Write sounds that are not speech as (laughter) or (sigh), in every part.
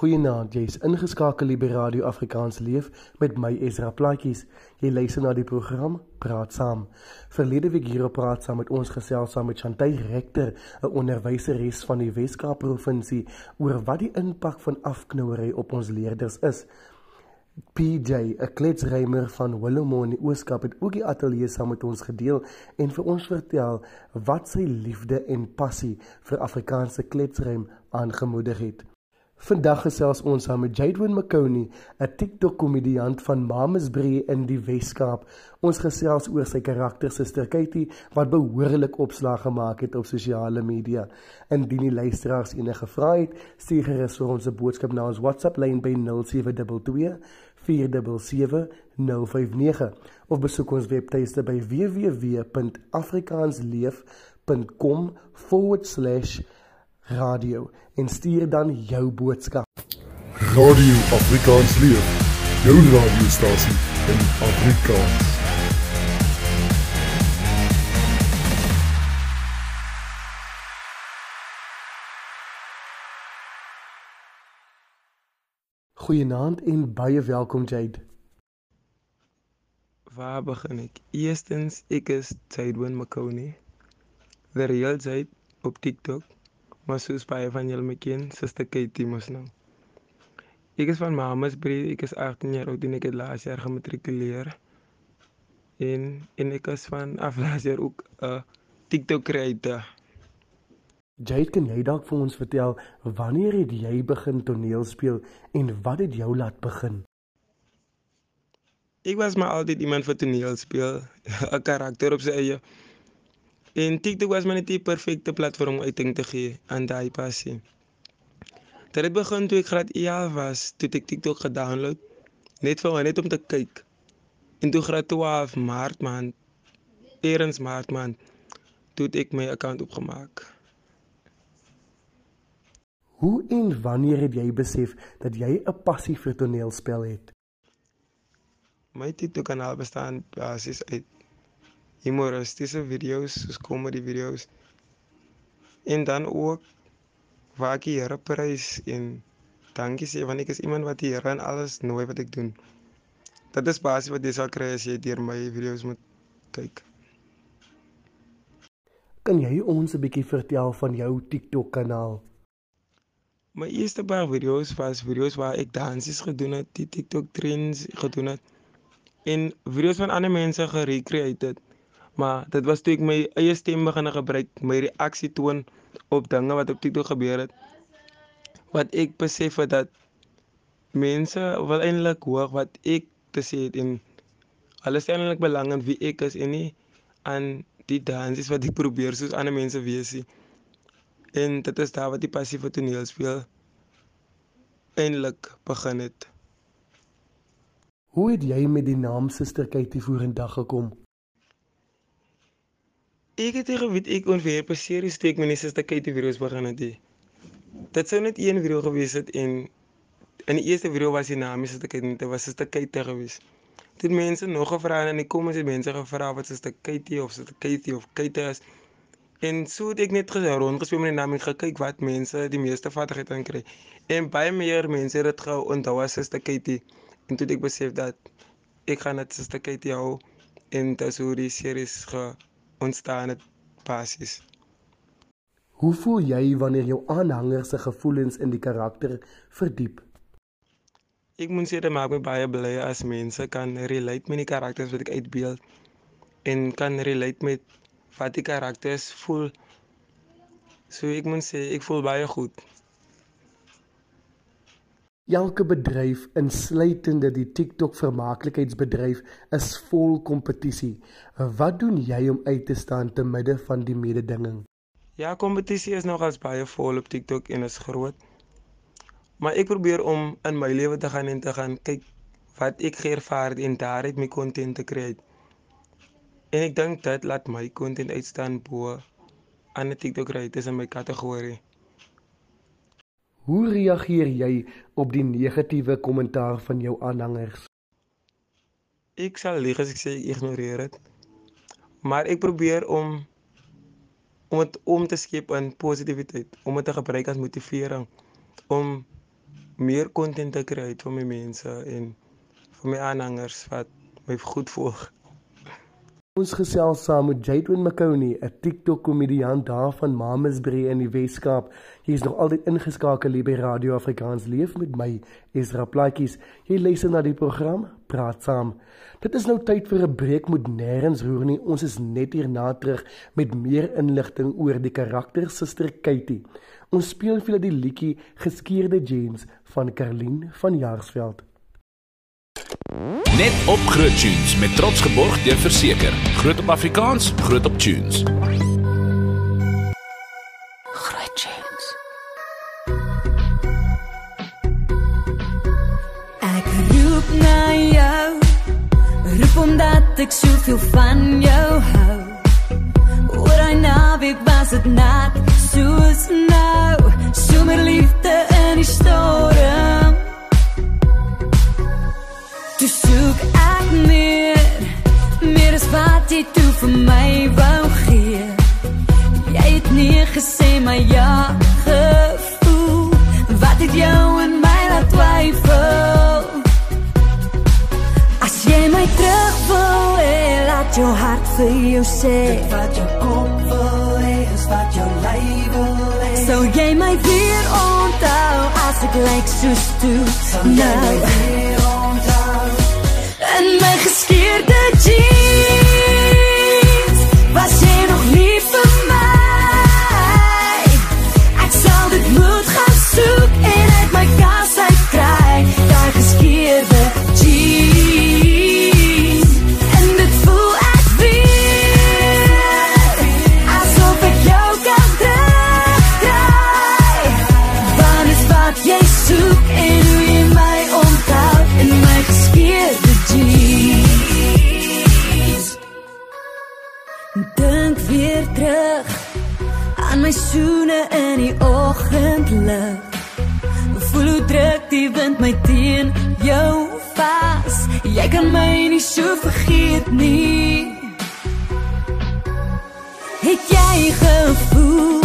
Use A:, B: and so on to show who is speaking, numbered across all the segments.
A: Goeienaand, jy's ingeskakel by Radio Afrikaans Leef met my Ezra Plaatjies. Jy luister na die program Praat Saam. Verlede week hier op Praat Saam met ons gesels saam met Chantay Rector, 'n onderwyseres van die Wes-Kaap provinsie oor wat die impak van afknouery op ons leerders is. PJ, 'n kletsrymer van Willowmore in die Ooskaap het ook die ateljee saam met ons gedeel en vir ons vertel wat sy liefde en passie vir Afrikaanse kletsrym aangemoedig het. Vandag gesels ons saam met Jadwin McConey, 'n TikTok-komediant van Mamesbury in die Wes-Kaap. Ons gesels oor sy karakter Suster Katie wat behoorlik opslag gemaak het op sosiale media. Indien die luisteraars enige vrae het, stuur gerus vir ons 'n boodskap na ons WhatsApp-lyn by 0722 477 059 of besoek ons webtuiste by www.afrikaansleef.com/forward/ radio en stuur dan jou boodskap.
B: Radio Afrikaans leef. Jou radiostasie in Afrikaans.
A: Goeienaand en baie welkom Jade.
C: Waar begin ek? Eerstens, ek is Jadewin McConey. The real Jade op TikTok maar soos baie van julle my ken, Suster Katie mos nou. Ek is van Mamasbury, ek is 18 jaar oud en ek het laas jaar gematrikuleer. En en ek is van aflaas jaar ook 'n uh, TikTok creator.
A: Jade, kan jy dalk vir ons vertel wanneer het jy begin toneel speel en wat het jou laat begin?
C: Ek was maar altyd iemand vir toneel speel, (laughs) 'n karakter op sy eie. En TikTok was my net die perfekte platform om uiting te gee aan daai passie. Dit het begin toe ek graad 11 was, toe ek TikTok gedownload net vir net om te kyk. En toe graad 12 Maart maand, eerens Maart maand, toe ek my account opgemaak.
A: Hoe en wanneer het jy besef dat jy 'n passie vir toneelspel het?
C: My TikTok kanaal bestaan basies uit humoristiese video's, soos comedy video's. En dan ook waar ek die Here prys en dankie sê want ek is iemand wat die Here in alles nooi wat ek doen. Dit is basies wat jy sal kry as jy deur my video's moet kyk.
A: Kan jy ons 'n bietjie vertel van jou TikTok kanaal?
C: My eerste paar video's was video's waar ek dansies gedoen het, die TikTok trends gedoen het en video's van ander mense gerecreate het maar dit was toe ek my eie stem begin gebruik, my reaksie toon op dinge wat op TikTok gebeur het. Wat ek besef het dat mense wil eintlik hoor wat ek te sê het en alles eintlik belang in wie ek is en nie aan die dansies wat ek probeer soos ander mense wees nie. En dit is daar wat die passie vir toneel speel eintlik begin het.
A: Hoe het jy met die naam Suster Katie vorendag gekom?
C: Ek het geweet ek ontwerp 'n serie steek my net sister Katie video's begin het. Dit sou net een video gewees het en in die eerste video was die naam sister Katie, dit was sister Katie gewees. Toe mense nog gevra en in die comments het mense gevra wat sister Katie of sister Katie of Katie is. En so het ek net gesê rondgespeel met die naam en gekyk wat mense die meeste vattigheid aan kry. En baie meer mense het dit gehou onthou as sister Katie. En toe het ek besef dat ek gaan dit sister Katie hou en dit is hoe die series ge ontstaan het basies.
A: Hoe voel jy wanneer jou aanhangers se gevoelens in die karakter verdiep?
C: Ek moet sê dit maak my baie bly as mense kan relate met die karakters wat ek uitbeeld en kan relate met wat die karakters voel. So ek moet sê ek voel baie goed.
A: Elke bedryf, insluitende die TikTok vermaaklikheidsbedryf, is vol kompetisie. Wat doen jy om uit te staan te midde van die mededinging?
C: Ja, kompetisie is nogals baie vol op TikTok en is groot. Maar ek probeer om in my lewe te gaan en te gaan kyk wat ek geervaar en daaruit my konten te kry. En ek dink dit laat my konten uitstaan bo ander TikTok creators in my kategorie.
A: Hoe reageer jy op die negatiewe kommentaar van jou aanhangers?
C: Ek sal lieg as ek sê ek ignoreer dit. Maar ek probeer om om dit om te skep in positiwiteit, om dit te gebruik as motivering om meer content te kry uit vir my mense en vir my aanhangers wat my goed volg.
A: Ons gesels saam met Jadwin McConey, 'n TikTok komediant daar van Mamasbury in die Wes-Kaap. Hy is nog altyd ingeskakel hier by Radio Afrikaans Leef met my, Ezra Plaatjies. Jy luister na die program Praat Saam. Dit is nou tyd vir 'n breek met nêrens roer nie. Ons is net hierna terug met meer inligting oor die karakter Suster Katie. Ons speel vir julle die liedjie Geskeurde Jeans van Karlien van Jaarsveld.
D: Net op Groot Tunes met trots geborg deur Verseker. Groot op Afrikaans, groot op tunes.
E: Groot Tunes. Ek roep na jou. Roep omdat ek soveel van jou hou. Oor hy naweek was dit net soos nou. Somerliefde in die storm. Vir my wou gee. Jy het nie gesê my ja gevoel Wat het jou in my laat twyfel. As jy my terug wil hee, laat jou hart vir jou sê
F: Dit wat jou kop wil hee, is wat jou lyf wil hee
E: Sou jy my weer onthou as ek lyk soos toe
F: Sal jy my
E: nou?
F: weer onthou.
E: In my geskeurde jeans oggendlig Voel hoe druk die wind my teen jou vas. Jy kan my nie so vergeet nie. Het jy gevoel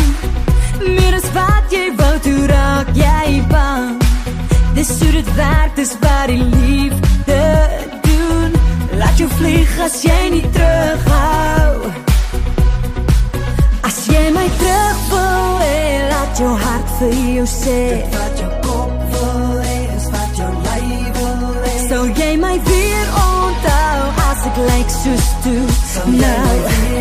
E: Meer as wat jy wou toe raak jy bang. Dis hoe dit werk, dis wat die liefde doen. Laat jou vlieg as jy nie terughou. As jy my terug wil hee, laat jou hart vir jou sê
F: Wat jou kop wil hee, is wat jou lyf wil hee
E: Sou jy my weer onthou as ek lyk soos toe
F: Sal jy my
E: nou
F: weer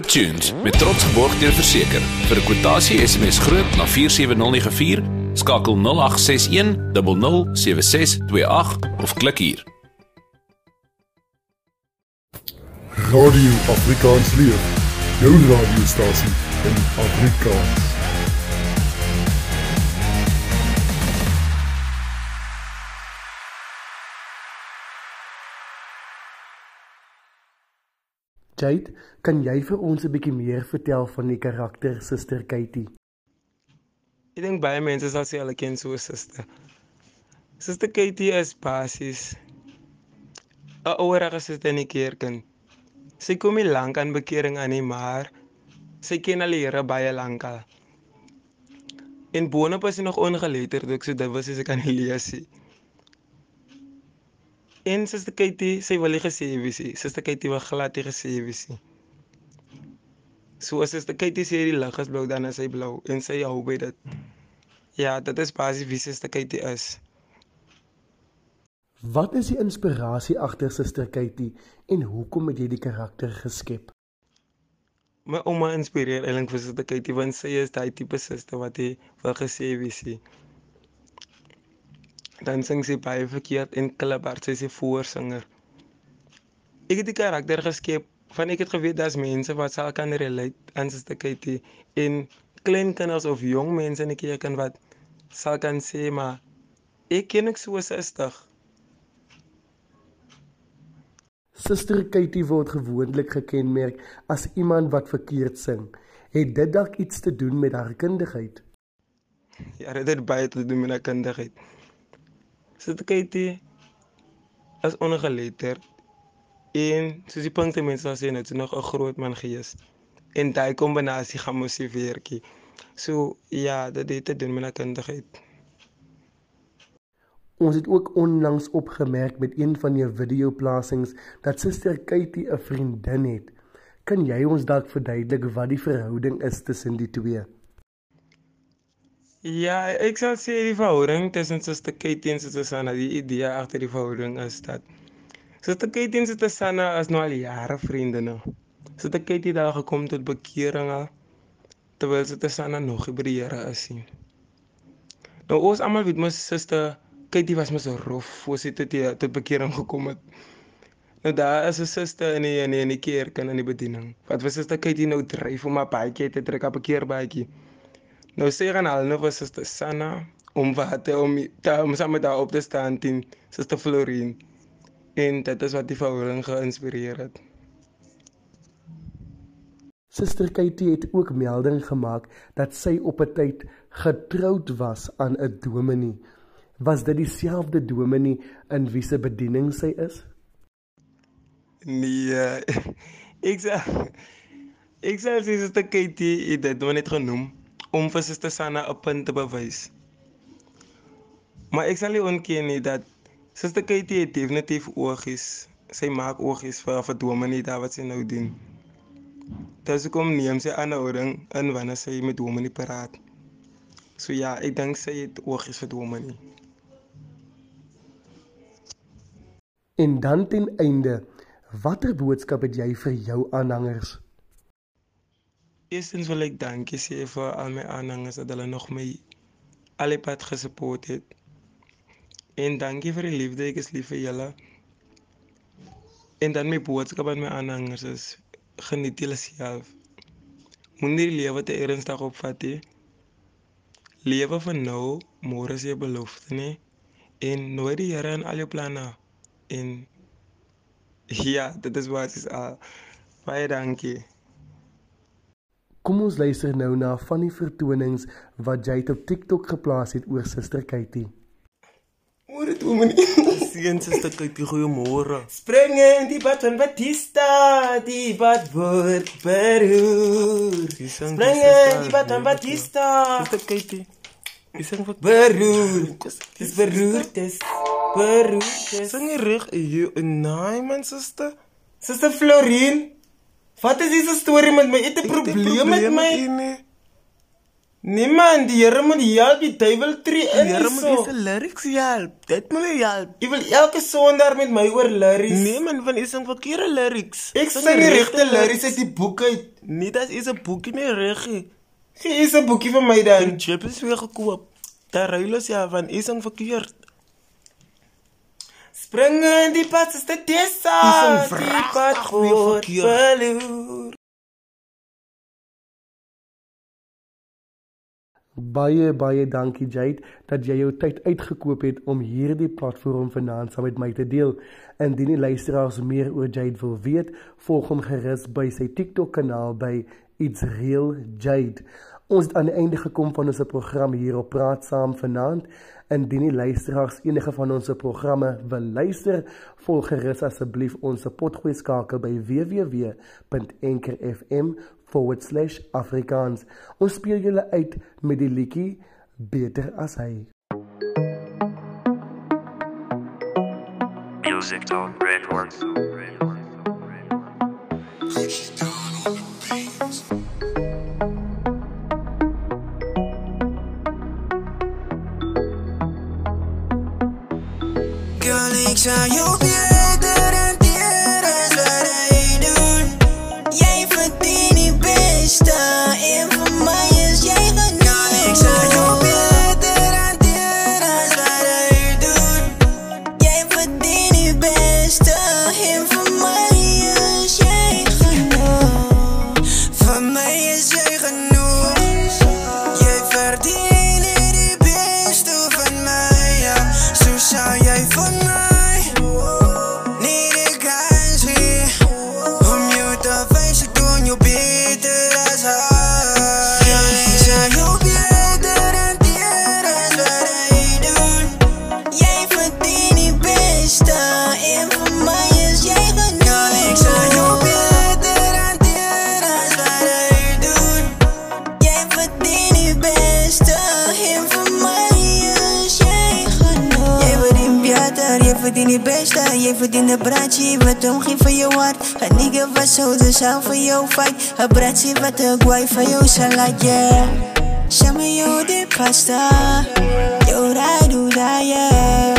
D: Groot Tunes met trots geborg deur Verseker. Vir 'n kwotasie SMS groot na 47094, skakel 0861 00 7628 of klik hier.
B: Radio Afrikaans leef. Jou radiostasie in Afrikaans.
A: Jade, kan jy vir ons 'n bietjie meer vertel van die karakter Suster Katie?
C: Ek dink baie mense sal sê hulle ken so 'n suster. Suster Katie is basies 'n ouerige suster in die kerk sy kom nie lank aan bekering aan nie, maar sy ken al die Here baie lank al. En boonop is sy nog ongeletterd, ook so dit was sy kan nie lees nie. En Suster Katie, sy wil nie gesê wees nie. Suster Katie wil glad nie gesê wees nie. So as Suster Katie sê die lig is blou, dan is hy blou en sy hou by dit. Ja, dit is basies wie Suster Katie is.
A: Wat is die inspirasie agter Suster Katie en hoekom het jy die karakter geskep?
C: My ouma inspireer eintlik vir Suster Katie want sy is daai tipe suster wat hy wil gesê wees nie. Dan sing sy baie verkeerd en kliphard, sy is 'n voorsinger. Ek het die karakter geskep van ek het geweet daar's mense wat sal kan relate aan Suster Katie en klein kinders of jong mense in die kerk en wat sal kan sê maar ek ken ek so 'n suster.
A: Suster Katie word gewoonlik gekenmerk as iemand wat verkeerd sing. Het dit dalk iets te doen met haar kundigheid?
C: Ja, dit het baie te doen met haar kundigheid. Suster Katie is ongeletterd en soos die punkte mense sal sê, net sy nog 'n groot man gees. En daai kombinasie gaan motiveertjie. So ja, dit het te doen met haar kundigheid.
A: Ons het ook onlangs opgemerk met een van jou videoplasings dat Suster Katie 'n vriendin het. Kan jy ons dalk verduidelik wat die verhouding is tussen die twee?
C: Ja, ek sal sê die verhouding tussen Suster Katie en Suster Sanna, die idee agter die verhouding is dat Suster Katie en Suster Sanna is nou al jare vriendinne. Suster Katie het daar gekom tot bekering al terwyl Suster Sanna nog by die Here is nie. Nou ons almal weet mos Suster Katie was mos rof voor sy tot die tot bekering gekom het. Nou daar is 'n suster in die in die, in die kerk en in die bediening. Wat was Suster Katie nou dryf om haar baadjie te trek op 'n keerbaadjie. Nou sê gaan al nou was Suster Sanna om wat om te, om saam met haar op te staan teen Suster Florine. En dit is wat die verhouding geïnspireer het.
A: Suster Katie het ook melding gemaak dat sy op 'n tyd getroud was aan 'n dominee. Was dit dieselfde dominee in wie se bediening sy is?
C: Nee, eh, (laughs) ek sê ek sê sy Suster Katie het dit nou net genoem om vir Suster Sanna 'n punt te bewys. Maar ek sal nie ontken nie dat Suster Katie het definitief oogies. Sy maak oogies vir vir dominee daar wat sy nou doen. Dis hoekom neem sy aanhouding in wanneer sy met dominee praat. So ja, ek dink sy het oogies vir dominee.
A: En dan ten einde, watter boodskap het jy vir jou aanhangers?
C: Eerstens wil ek dankie sê vir al my aanhangers dat hulle nog my al die pad gesupport het. En dankie vir die liefde, ek is lief vir julle. En dan my boodskap aan my aanhangers is geniet julleself. Moenie die lewe te ernstig opvat nie. Lewe vir nou, môre is jy belofte nie. En nooit die Here in al jou planne. En ja, dit is wat is al. Baie dankie.
A: Kom ons luister nou na van die vertonings wat jy op TikTok geplaas het oor Suster Katie.
C: Môre toe meneer. Sien suster Katie, goeiemôre.
G: Spring in die bad van Batista, die bad word beroer.
C: Spring
G: in die bad van Batista,
C: Suster Katie. Sing vir
G: beroer. Dis beroer, dis beroer, dis.
C: Sing reg? Jy nee man suster.
G: Suster Florine, wat is hierdie storie met my? Het 'n probleem met my?
C: Nee
G: man, die Here moet help, die duiwel tree in.
C: Die Here moet
G: hierso.
C: dis lyrics help. Dit moet jy help.
G: Jy wil elke Sondag met my oor lyrics.
C: Nee man, van jy sing verkeerde lyrics.
G: Ek sing die regte lyrics uit die boek uit.
C: Nee, dit is 'n boekie met reggie.
G: Gee eens 'n boekie vir my dan.
C: En chip is weer gekoop. Daar ruil ons ja van jy sing verkeerd.
G: Spring in die pad, is dit desa.
C: Die
G: pad word verloor.
A: Baie baie dankie Jade dat jy jou tyd uitgekoop het om hierdie platform vanaand saam met my te deel. Indien die luisteraars meer oor Jade wil weet, volg hom gerus by sy TikTok kanaal by itsreal jade. Ons het aan die einde gekom van ons program hier op Praat Saam vanaand. Indien die luisteraars enige van ons programme wil luister, volg gerus asseblief ons potgooi skakel by www.anchorfm/afrikaans. Ons speel julle uit met die liedjie Beter as hy.
H: Music Tone Records.
F: Records. Records. Records. 加油 Jij verdiende braadje, wat omging van je hart. Een nigga was zo de zaal van jouw fight. Een braadje wat de guai van jouw salad, yeah. Shama yo de pasta. Yo da do da, yeah.